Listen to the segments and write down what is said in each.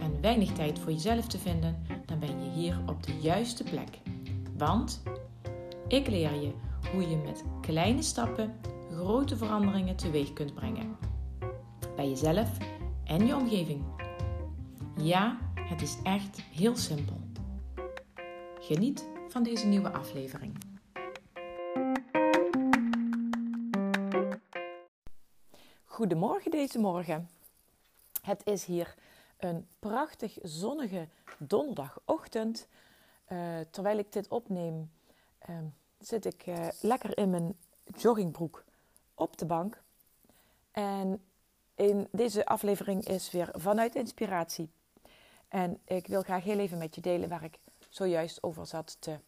en weinig tijd voor jezelf te vinden, dan ben je hier op de juiste plek. Want ik leer je hoe je met kleine stappen grote veranderingen teweeg kunt brengen. Bij jezelf en je omgeving. Ja, het is echt heel simpel. Geniet van deze nieuwe aflevering. Goedemorgen deze morgen. Het is hier een prachtig zonnige donderdagochtend. Uh, terwijl ik dit opneem, uh, zit ik uh, lekker in mijn joggingbroek op de bank. En in deze aflevering is weer vanuit inspiratie. En ik wil graag heel even met je delen waar ik zojuist over zat te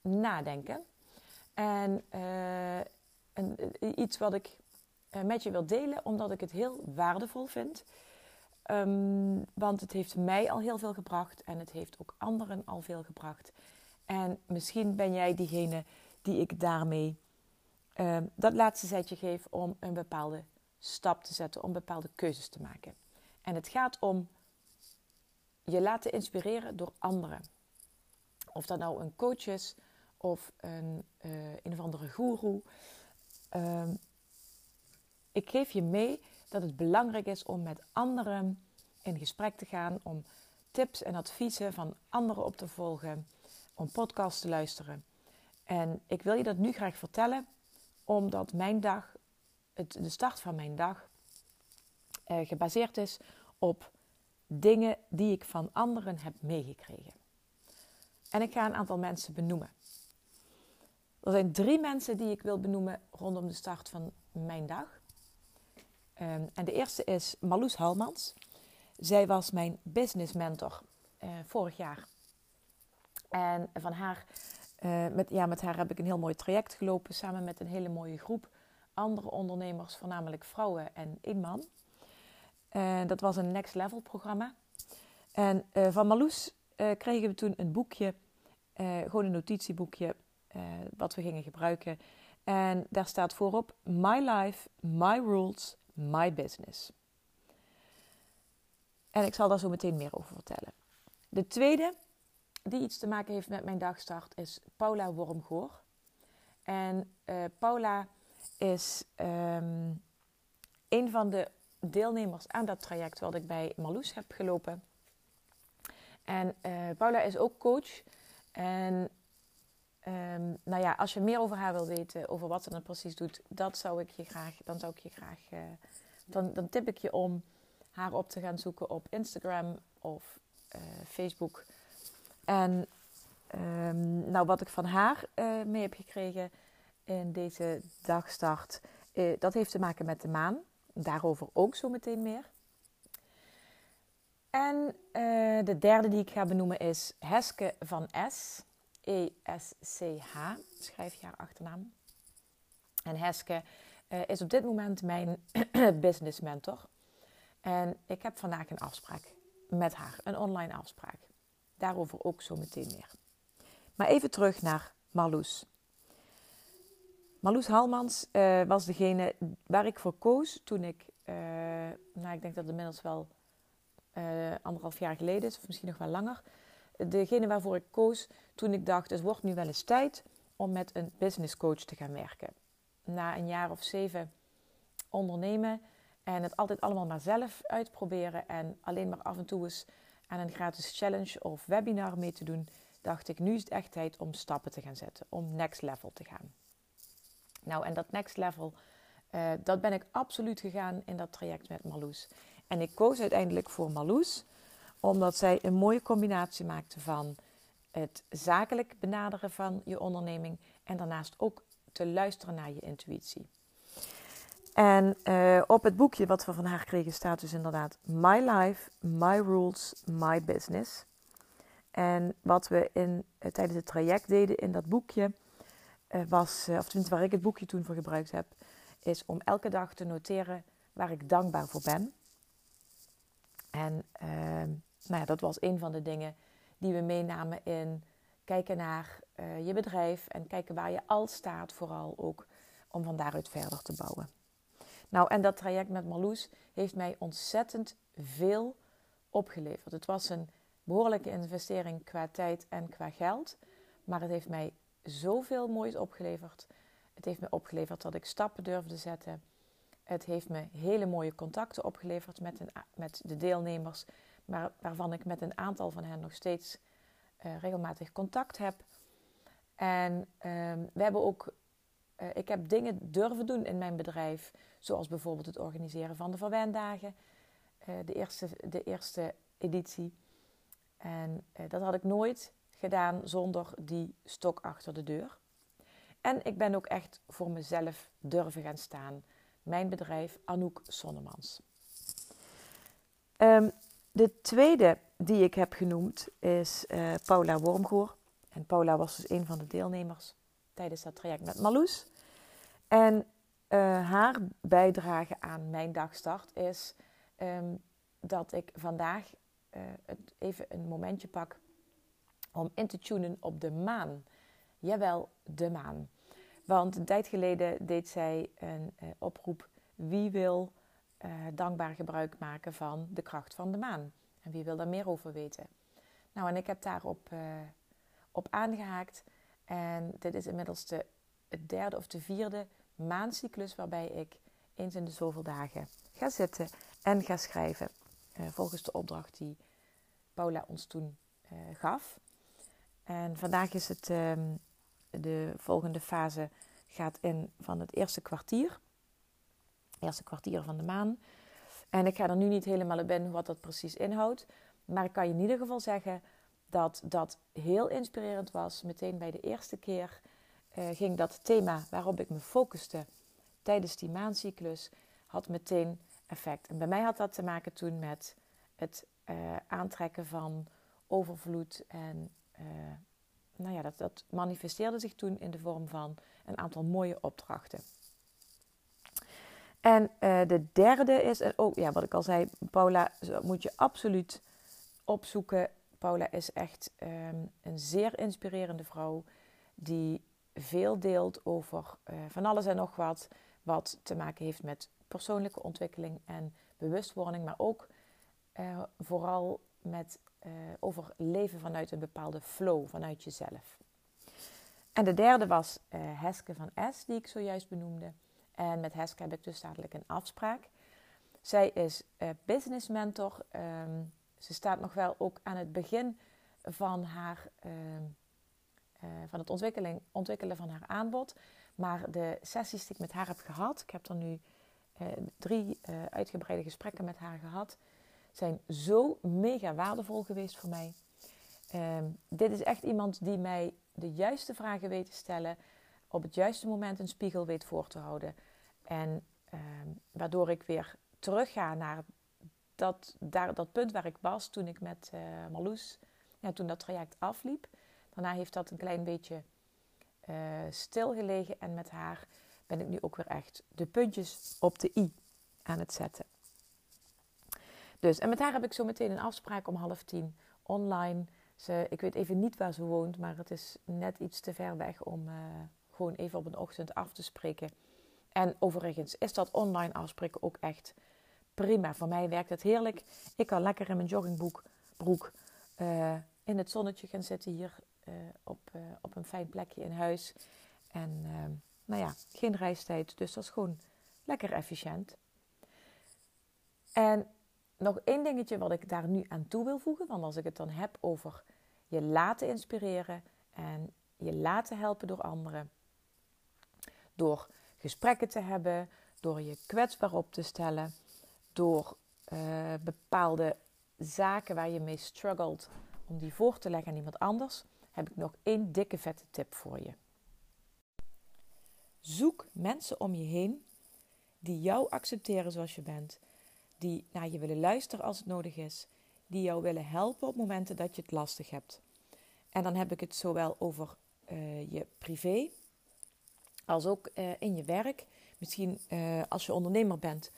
nadenken. En, en iets wat ik met je wil delen, omdat ik het heel waardevol vind. Um, want het heeft mij al heel veel gebracht en het heeft ook anderen al veel gebracht. En misschien ben jij diegene die ik daarmee um, dat laatste zetje geef om een bepaalde stap te zetten, om bepaalde keuzes te maken. En het gaat om je laten inspireren door anderen. Of dat nou een coach is of een, uh, een of andere guru. Um, ik geef je mee dat het belangrijk is om met anderen in gesprek te gaan, om tips en adviezen van anderen op te volgen, om podcasts te luisteren. En ik wil je dat nu graag vertellen, omdat mijn dag, het, de start van mijn dag, eh, gebaseerd is op dingen die ik van anderen heb meegekregen. En ik ga een aantal mensen benoemen. Er zijn drie mensen die ik wil benoemen rondom de start van mijn dag. Um, en de eerste is Marloes Halmans. Zij was mijn business mentor uh, vorig jaar. En van haar, uh, met, ja, met haar heb ik een heel mooi traject gelopen samen met een hele mooie groep andere ondernemers, voornamelijk vrouwen en één man. En dat was een next level programma. En van Marloes kregen we toen een boekje, gewoon een notitieboekje, wat we gingen gebruiken. En daar staat voorop: My life, my rules, My Business. En ik zal daar zo meteen meer over vertellen. De tweede, die iets te maken heeft met mijn dagstart, is Paula Wormgoor. En uh, Paula is um, een van de deelnemers aan dat traject wat ik bij Marloes heb gelopen. En uh, Paula is ook coach. En um, nou ja, als je meer over haar wil weten, over wat ze dan precies doet, dat zou ik je graag, dan zou ik je graag, uh, dan, dan tip ik je om haar op te gaan zoeken op Instagram of uh, Facebook. En um, nou, wat ik van haar uh, mee heb gekregen in deze dagstart, dat heeft te maken met de maan. Daarover ook zo meteen meer. En de derde die ik ga benoemen is Heske van S. E-S-C-H, schrijf je haar achternaam. En Heske uh, is op dit moment mijn business mentor. En ik heb vandaag een afspraak met haar, een online afspraak. Daarover ook zo meteen meer. Maar even terug naar Marloes. Marloes Halmans uh, was degene waar ik voor koos toen ik, uh, nou ik denk dat het inmiddels wel anderhalf jaar geleden is, of misschien nog wel langer, degene waarvoor ik koos toen ik dacht: het wordt nu wel eens tijd om met een business coach te gaan werken. Na een jaar of zeven ondernemen en het altijd allemaal maar zelf uitproberen en alleen maar af en toe eens aan een gratis challenge of webinar mee te doen, dacht ik: nu is het echt tijd om stappen te gaan zetten, om next level te gaan. Nou, en dat next level, uh, dat ben ik absoluut gegaan in dat traject met Marloes. En ik koos uiteindelijk voor Marloes omdat zij een mooie combinatie maakte van het zakelijk benaderen van je onderneming en daarnaast ook te luisteren naar je intuïtie. En uh, op het boekje wat we van haar kregen staat dus inderdaad My Life, My Rules, My Business. En wat we in, uh, tijdens het traject deden in dat boekje, uh, was, of tenminste waar ik het boekje toen voor gebruikt heb, is om elke dag te noteren waar ik dankbaar voor ben. En ehm, nou ja, dat was een van de dingen die we meenamen in kijken naar je bedrijf en kijken waar je al staat, vooral ook om van daaruit verder te bouwen. Nou, en dat traject met Marloes heeft mij ontzettend veel opgeleverd. Het was een behoorlijke investering qua tijd en qua geld, maar het heeft mij zoveel moois opgeleverd. Het heeft me opgeleverd dat ik stappen durfde zetten. Het heeft me hele mooie contacten opgeleverd met, een, met de deelnemers, maar waarvan ik met een aantal van hen nog steeds uh, regelmatig contact heb. En uh, we hebben ook uh, ik heb dingen durven doen in mijn bedrijf, zoals bijvoorbeeld het organiseren van de verwendagen, uh, de, eerste, de eerste editie. En dat had ik nooit gedaan zonder die stok achter de deur. En ik ben ook echt voor mezelf durven gaan staan. Mijn bedrijf Anouk Sonnemans. Um, de tweede die ik heb genoemd is Paula Wormgoor. En Paula was dus een van de deelnemers tijdens dat traject met Marloes. En uh, haar bijdrage aan mijn dagstart is um, dat ik vandaag het even een momentje pak om in te tunen op de maan. Jawel, de maan. Want een tijd geleden deed zij een oproep: wie wil dankbaar gebruik maken van de kracht van de maan? En wie wil daar meer over weten? Nou, en ik heb daarop op aangehaakt. En dit is inmiddels de derde of de vierde maandcyclus waarbij ik eens in de zoveel dagen ga zitten en ga schrijven. Uh, volgens de opdracht die Paula ons toen uh, gaf. En vandaag is het um, de volgende fase gaat in van het eerste kwartier. Eerste kwartier van de maan. En ik ga er nu niet helemaal op in wat dat precies inhoudt. Maar ik kan je in ieder geval zeggen dat dat heel inspirerend was. Meteen bij de eerste keer uh, ging dat thema waarop ik me focuste tijdens die maandcyclus, had meteen effect. En bij mij had dat te maken toen met het uh, aantrekken van overvloed. En uh, nou ja, dat, dat manifesteerde zich toen in de vorm van een aantal mooie opdrachten. En de derde is, ook ja, wat ik al zei, Paula moet je absoluut opzoeken. Paula is echt um, een zeer inspirerende vrouw die veel deelt over uh, van alles en nog wat. Wat te maken heeft met persoonlijke ontwikkeling en bewustwording. Maar ook uh, vooral met, uh, over leven vanuit een bepaalde flow, vanuit jezelf. En de derde was Heske van S, die ik zojuist benoemde. En met Heske heb ik dus dadelijk een afspraak. Zij is business mentor. Um, ze staat nog wel ook aan het begin van haar ehm, uh, van het ontwikkeling, ontwikkelen van haar aanbod. Maar de sessies die ik met haar heb gehad, ik heb er nu uh, drie uh, uitgebreide gesprekken met haar gehad, zijn zo mega waardevol geweest voor mij. Ehm, dit is echt iemand die mij de juiste vragen weet te stellen, op het juiste moment een spiegel weet voor te houden. En ehm, waardoor ik weer terugga naar dat, daar, dat punt waar ik was toen ik met Marloes, ja, toen dat traject afliep. Daarna heeft dat een klein beetje uh, stilgelegen en met haar ben ik nu ook weer echt de puntjes op de i aan het zetten. Dus, en met haar heb ik zo meteen een afspraak om half tien online. Ze, ik weet even niet waar ze woont, maar het is net iets te ver weg om uh, gewoon even op een ochtend af te spreken. En overigens is dat online afspreken ook echt prima. Voor mij werkt het heerlijk. Ik kan lekker in mijn joggingbroek broek, uh, in het zonnetje gaan zitten hier uh, op, uh, op een fijn plekje in huis. En nou ja, geen reistijd, dus dat is gewoon lekker efficiënt. En nog één dingetje wat ik daar nu aan toe wil voegen, want als ik het dan heb over je laten inspireren en je laten helpen door anderen, door gesprekken te hebben, door je kwetsbaar op te stellen, door bepaalde zaken waar je mee struggelt om die voor te leggen aan iemand anders, heb ik nog één dikke vette tip voor je. Zoek mensen om je heen die jou accepteren zoals je bent, die naar je willen luisteren als het nodig is, die jou willen helpen op momenten dat je het lastig hebt. En dan heb ik het zowel over je privé als ook in je werk. Misschien als je ondernemer bent,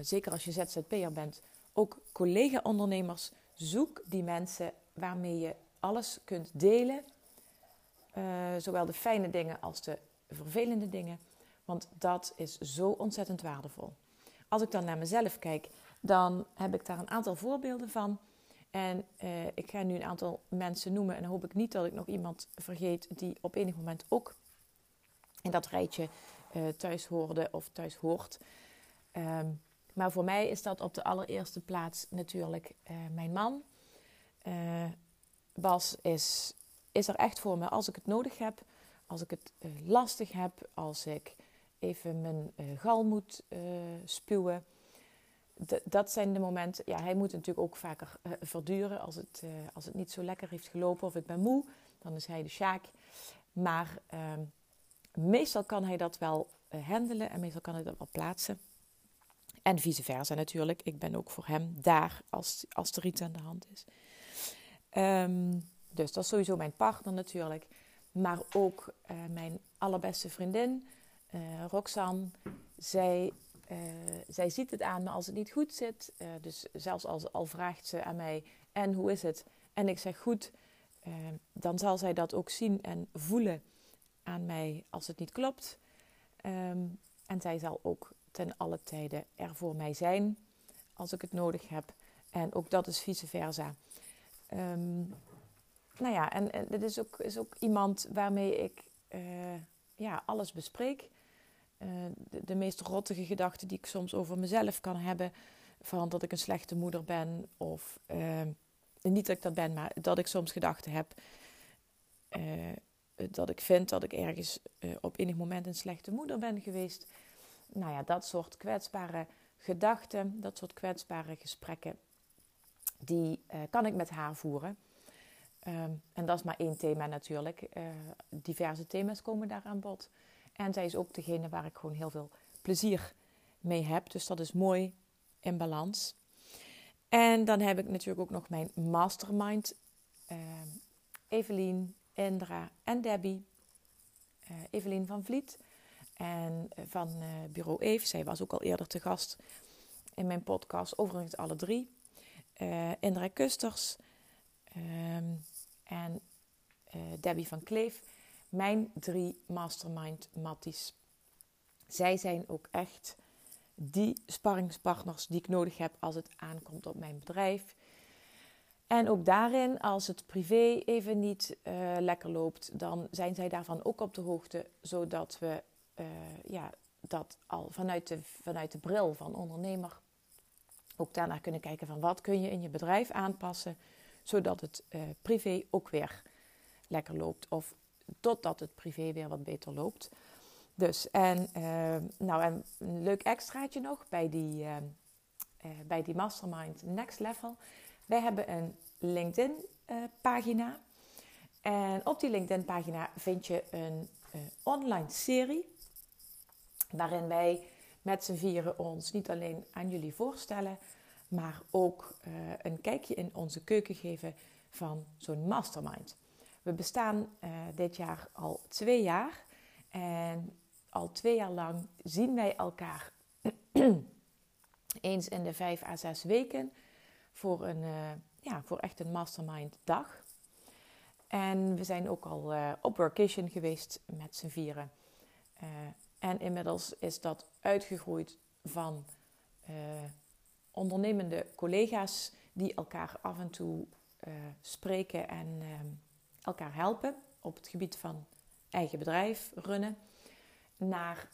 zeker als je ZZP'er bent, ook collega-ondernemers. Zoek die mensen waarmee je alles kunt delen. zowel de fijne dingen als de vervelende dingen. Want dat is zo ontzettend waardevol. Als ik dan naar mezelf kijk, dan heb ik daar een aantal voorbeelden van. En eh, ik ga nu een aantal mensen noemen en hoop ik niet dat ik nog iemand vergeet die op enig moment ook in dat rijtje uh, thuis hoorde of thuis hoort. Ehm, maar voor mij is dat op de allereerste plaats natuurlijk uh, mijn man. Bas is, is er echt voor me als ik het nodig heb, als ik het lastig heb, als ik even mijn gal moet spuwen dat zijn de momenten. Ja, hij moet natuurlijk ook vaker verduren als het, als het niet zo lekker heeft gelopen of ik ben moe. Dan is hij de sjaak. Maar uh, meestal kan hij dat wel uh, handelen en meestal kan hij dat wel plaatsen. En vice versa natuurlijk. Ik ben ook voor hem daar als, als er iets aan de hand is. Um, dus dat is sowieso mijn partner natuurlijk. Maar ook mijn allerbeste vriendin, Roxanne. Zij uh, zij ziet het aan me als het niet goed zit. Uh, dus zelfs als al vraagt ze aan mij: En hoe is het? En ik zeg goed, uh, dan zal zij dat ook zien en voelen aan mij als het niet klopt. Um, en zij zal ook ten alle tijden er voor mij zijn als ik het nodig heb. En ook dat is vice versa. Um, nou ja, en, en dit is ook, is ook iemand waarmee ik ja, alles bespreek. Eh, de, meest rottige gedachten die ik soms over mezelf kan hebben. Van dat ik een slechte moeder ben. Of uh, niet dat ik dat ben, maar dat ik soms gedachten heb. Uh, dat ik vind dat ik ergens op enig moment een slechte moeder ben geweest. Nou ja, dat soort kwetsbare gedachten, dat soort kwetsbare gesprekken, die kan ik met haar voeren. Um, en dat is maar één thema natuurlijk. diverse thema's komen daar aan bod. En zij is ook degene waar ik gewoon heel veel plezier mee heb. Dus dat is mooi in balans. En dan heb ik natuurlijk ook nog mijn mastermind. Uh, Evelien, Indra en Debbie. Uh, Evelien van Vliet. En uh, van uh, Bureau Eve. Zij was ook al eerder te gast in mijn podcast. Overigens alle drie. Indra Kusters. Ehm, en Debbie van Kleef mijn drie mastermind matties. Zij zijn ook echt die sparringspartners die ik nodig heb als het aankomt op mijn bedrijf. En ook daarin, als het privé even niet uh, lekker loopt, dan zijn zij daarvan ook op de hoogte, zodat we uh, ja, dat al vanuit de, vanuit de bril van ondernemer ook daarnaar kunnen kijken van wat kun je in je bedrijf aanpassen, zodat het uh, privé ook weer lekker loopt of totdat het privé weer wat beter loopt. Dus, en, nou, en een leuk extraatje nog bij die, uh, bij die Mastermind Next Level. Wij hebben een LinkedIn-pagina. en op die LinkedIn-pagina vind je een online serie. Waarin wij met z'n vieren ons niet alleen aan jullie voorstellen, maar ook een kijkje in onze keuken geven van zo'n mastermind. We bestaan dit jaar al twee jaar. En al twee jaar lang zien wij elkaar eens in de vijf à zes weken voor, een, uh, ja, voor echt een mastermind dag. En we zijn ook al uh, op workation geweest met z'n vieren. en inmiddels is dat uitgegroeid van ondernemende collega's die elkaar af en toe spreken en elkaar helpen op het gebied van eigen bedrijf runnen, naar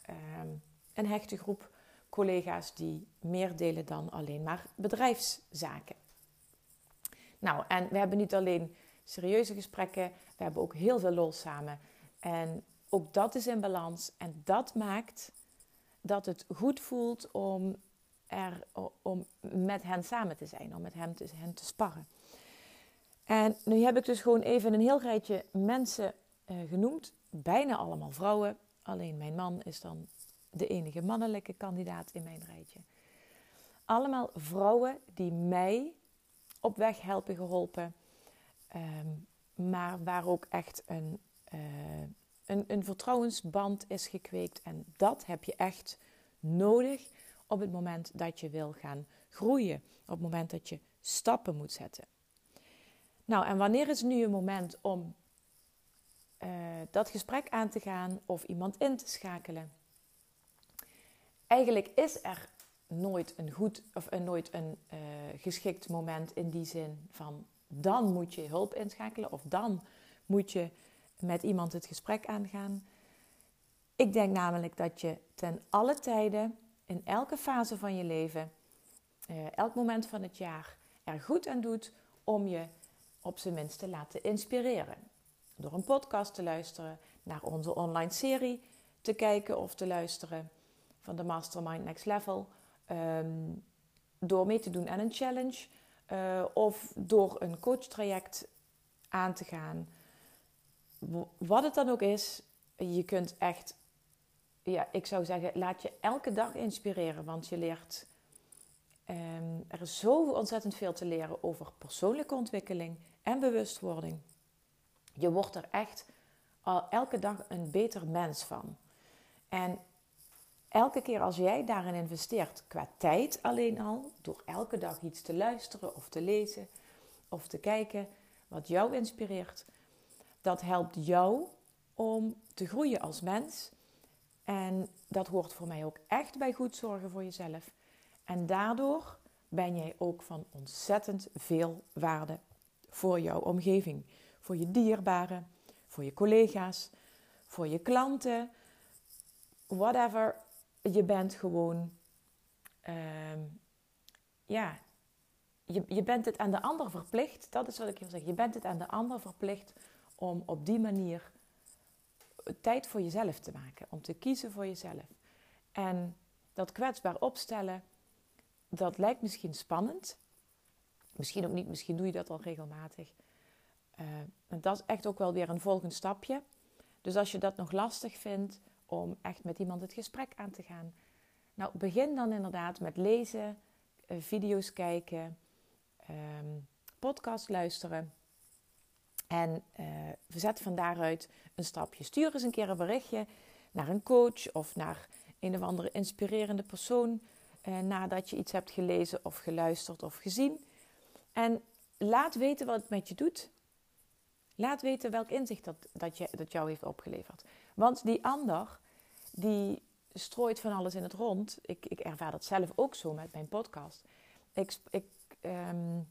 een hechte groep collega's die meer delen dan alleen maar bedrijfszaken. Nou, en we hebben niet alleen serieuze gesprekken, we hebben ook heel veel lol samen. En ook dat is in balans en dat maakt dat het goed voelt om, er, om met hen samen te zijn, om met hen te, hen te sparren. En nu heb ik dus gewoon even een heel rijtje mensen uh, genoemd. Bijna allemaal vrouwen. Alleen mijn man is dan de enige mannelijke kandidaat in mijn rijtje. Allemaal vrouwen die mij op weg helpen geholpen. Um, maar waar ook echt een, uh, een, een vertrouwensband is gekweekt. En dat heb je echt nodig op het moment dat je wil gaan groeien. Op het moment dat je stappen moet zetten. Nou, en wanneer is nu een moment om uh, dat gesprek aan te gaan of iemand in te schakelen? Eigenlijk is er nooit een goed of een, nooit een uh, geschikt moment in die zin van dan moet je hulp inschakelen of dan moet je met iemand het gesprek aangaan. Ik denk namelijk dat je ten alle tijden, in elke fase van je leven, uh, elk moment van het jaar, er goed aan doet om je op zijn minst te laten inspireren. Door een podcast te luisteren, naar onze online serie te kijken of te luisteren van de Mastermind Next Level. Um, door mee te doen aan een challenge uh, of door een coachtraject aan te gaan. Wat het dan ook is, je kunt echt, ja, ik zou zeggen, laat je elke dag inspireren, want je leert. Um, er is zo ontzettend veel te leren over persoonlijke ontwikkeling en bewustwording. Je wordt er echt al elke dag een beter mens van. En elke keer als jij daarin investeert, qua tijd alleen al, door elke dag iets te luisteren of te lezen of te kijken wat jou inspireert, dat helpt jou om te groeien als mens. En dat hoort voor mij ook echt bij goed zorgen voor jezelf. En daardoor ben jij ook van ontzettend veel waarde voor jouw omgeving, voor je dierbaren, voor je collega's, voor je klanten, whatever je bent gewoon, uh, ja, je, je bent het aan de ander verplicht. Dat is wat ik wil zeggen. Je bent het aan de ander verplicht om op die manier tijd voor jezelf te maken. Om te kiezen voor jezelf. En dat kwetsbaar opstellen, dat lijkt misschien spannend. Misschien ook niet, misschien doe je dat al regelmatig. En dat is echt ook wel weer een volgend stapje. Dus als je dat nog lastig vindt, om echt met iemand het gesprek aan te gaan. Nou, begin dan inderdaad met lezen, eh, video's kijken, um, podcast luisteren. En uh, zet van daaruit een stapje. Stuur eens een keer een berichtje naar een coach of naar een of andere inspirerende persoon. Uh, nadat je iets hebt gelezen of geluisterd of gezien. En laat weten wat het met je doet. Laat weten welk inzicht dat, dat, je, dat jou heeft opgeleverd. Want die ander, die strooit van alles in het rond. Ik, ik ervaar dat zelf ook zo met mijn podcast. Ik, ik, um,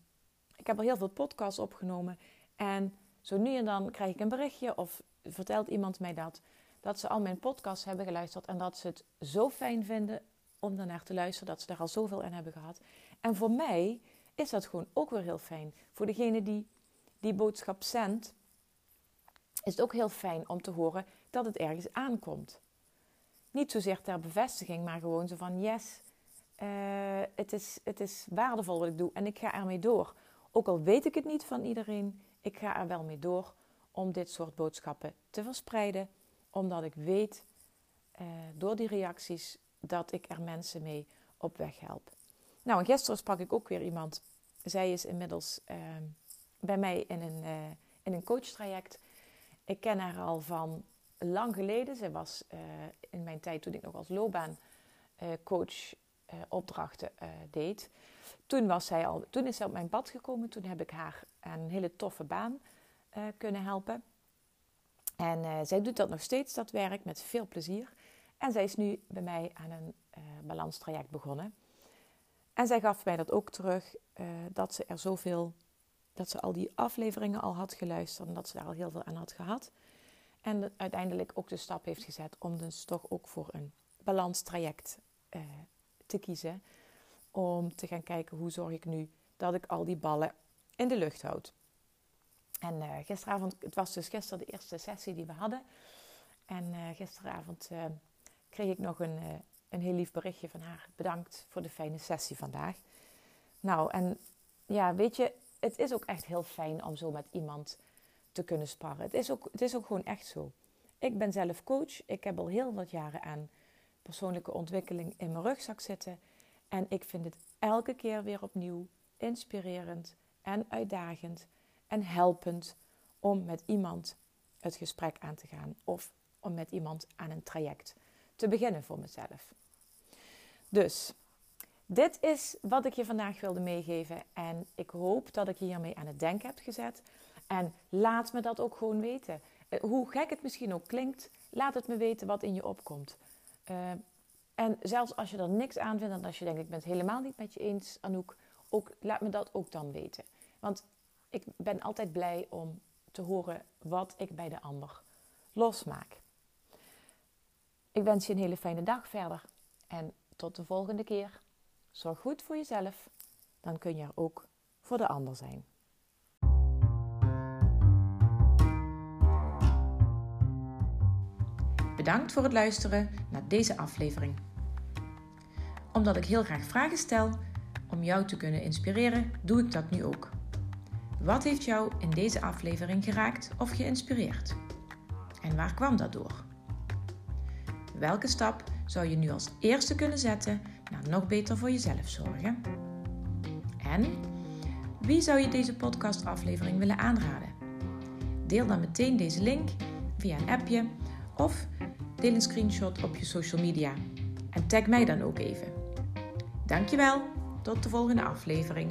ik heb al heel veel podcasts opgenomen. En zo nu en dan krijg ik een berichtje of vertelt iemand mij dat. Dat ze al mijn podcasts hebben geluisterd en dat ze het zo fijn vinden om daarnaar te luisteren. Dat ze daar al zoveel aan hebben gehad. En voor mij is dat gewoon ook weer heel fijn. Voor degene die die boodschap zendt, is het ook heel fijn om te horen dat het ergens aankomt. Niet zozeer ter bevestiging, maar gewoon zo van yes, uh, het, is, het is waardevol wat ik doe en ik ga ermee door. Ook al weet ik het niet van iedereen, ik ga er wel mee door om dit soort boodschappen te verspreiden. Omdat ik weet uh, door die reacties dat ik er mensen mee op weg help. Nou, en gisteren sprak ik ook weer iemand. Zij is inmiddels uh, bij mij in een, in een coachtraject. Ik ken haar al van lang geleden. Zij was uh, in mijn tijd toen ik nog als loopbaancoach uh, opdrachten deed. Toen, was zij al, toen is zij op mijn pad gekomen. Toen heb ik haar een hele toffe baan kunnen helpen. En zij doet dat nog steeds, dat werk, met veel plezier. En zij is nu bij mij aan een balanstraject begonnen. En zij gaf mij dat ook terug, dat ze er zoveel dat ze al die afleveringen al had geluisterd en dat ze daar al heel veel aan had gehad. En uiteindelijk ook de stap heeft gezet om dus toch ook voor een balanstraject uh, te kiezen. Om te gaan kijken hoe zorg ik nu dat ik al die ballen in de lucht houd. En uh, gisteravond, het was dus gisteren de eerste sessie die we hadden. En uh, gisteravond kreeg ik nog een, een heel lief berichtje van haar. Bedankt voor de fijne sessie vandaag. Nou, en ja, weet je, het is ook echt heel fijn om zo met iemand te kunnen sparren. Het is ook, het is ook gewoon echt zo. Ik ben zelf coach. Ik heb al heel wat jaren aan persoonlijke ontwikkeling in mijn rugzak zitten. En ik vind het elke keer weer opnieuw inspirerend en uitdagend en helpend om met iemand het gesprek aan te gaan of om met iemand aan een traject te beginnen voor mezelf. Dus dit is wat ik je vandaag wilde meegeven en ik hoop dat ik je hiermee aan het denken heb gezet. En laat me dat ook gewoon weten. Eh, hoe gek het misschien ook klinkt, laat het me weten wat in je opkomt. Uh, en zelfs als je er niks aan vindt en als je denkt ik ben het helemaal niet met je eens, Anouk, ook, laat me dat ook dan weten. Want ik ben altijd blij om te horen wat ik bij de ander losmaak. Ik wens je een hele fijne dag verder en tot de volgende keer. Zorg goed voor jezelf, dan kun je er ook voor de ander zijn. Bedankt voor het luisteren naar deze aflevering. Omdat ik heel graag vragen stel om jou te kunnen inspireren, doe ik dat nu ook. Wat heeft jou in deze aflevering geraakt of geïnspireerd? En waar kwam dat door? Welke stap zou je nu als eerste kunnen zetten naar nog beter voor jezelf zorgen? En wie zou je deze podcastaflevering willen aanraden? Deel dan meteen deze link via een appje of deel een screenshot op je social media en tag mij dan ook even. Dankjewel, tot de volgende aflevering.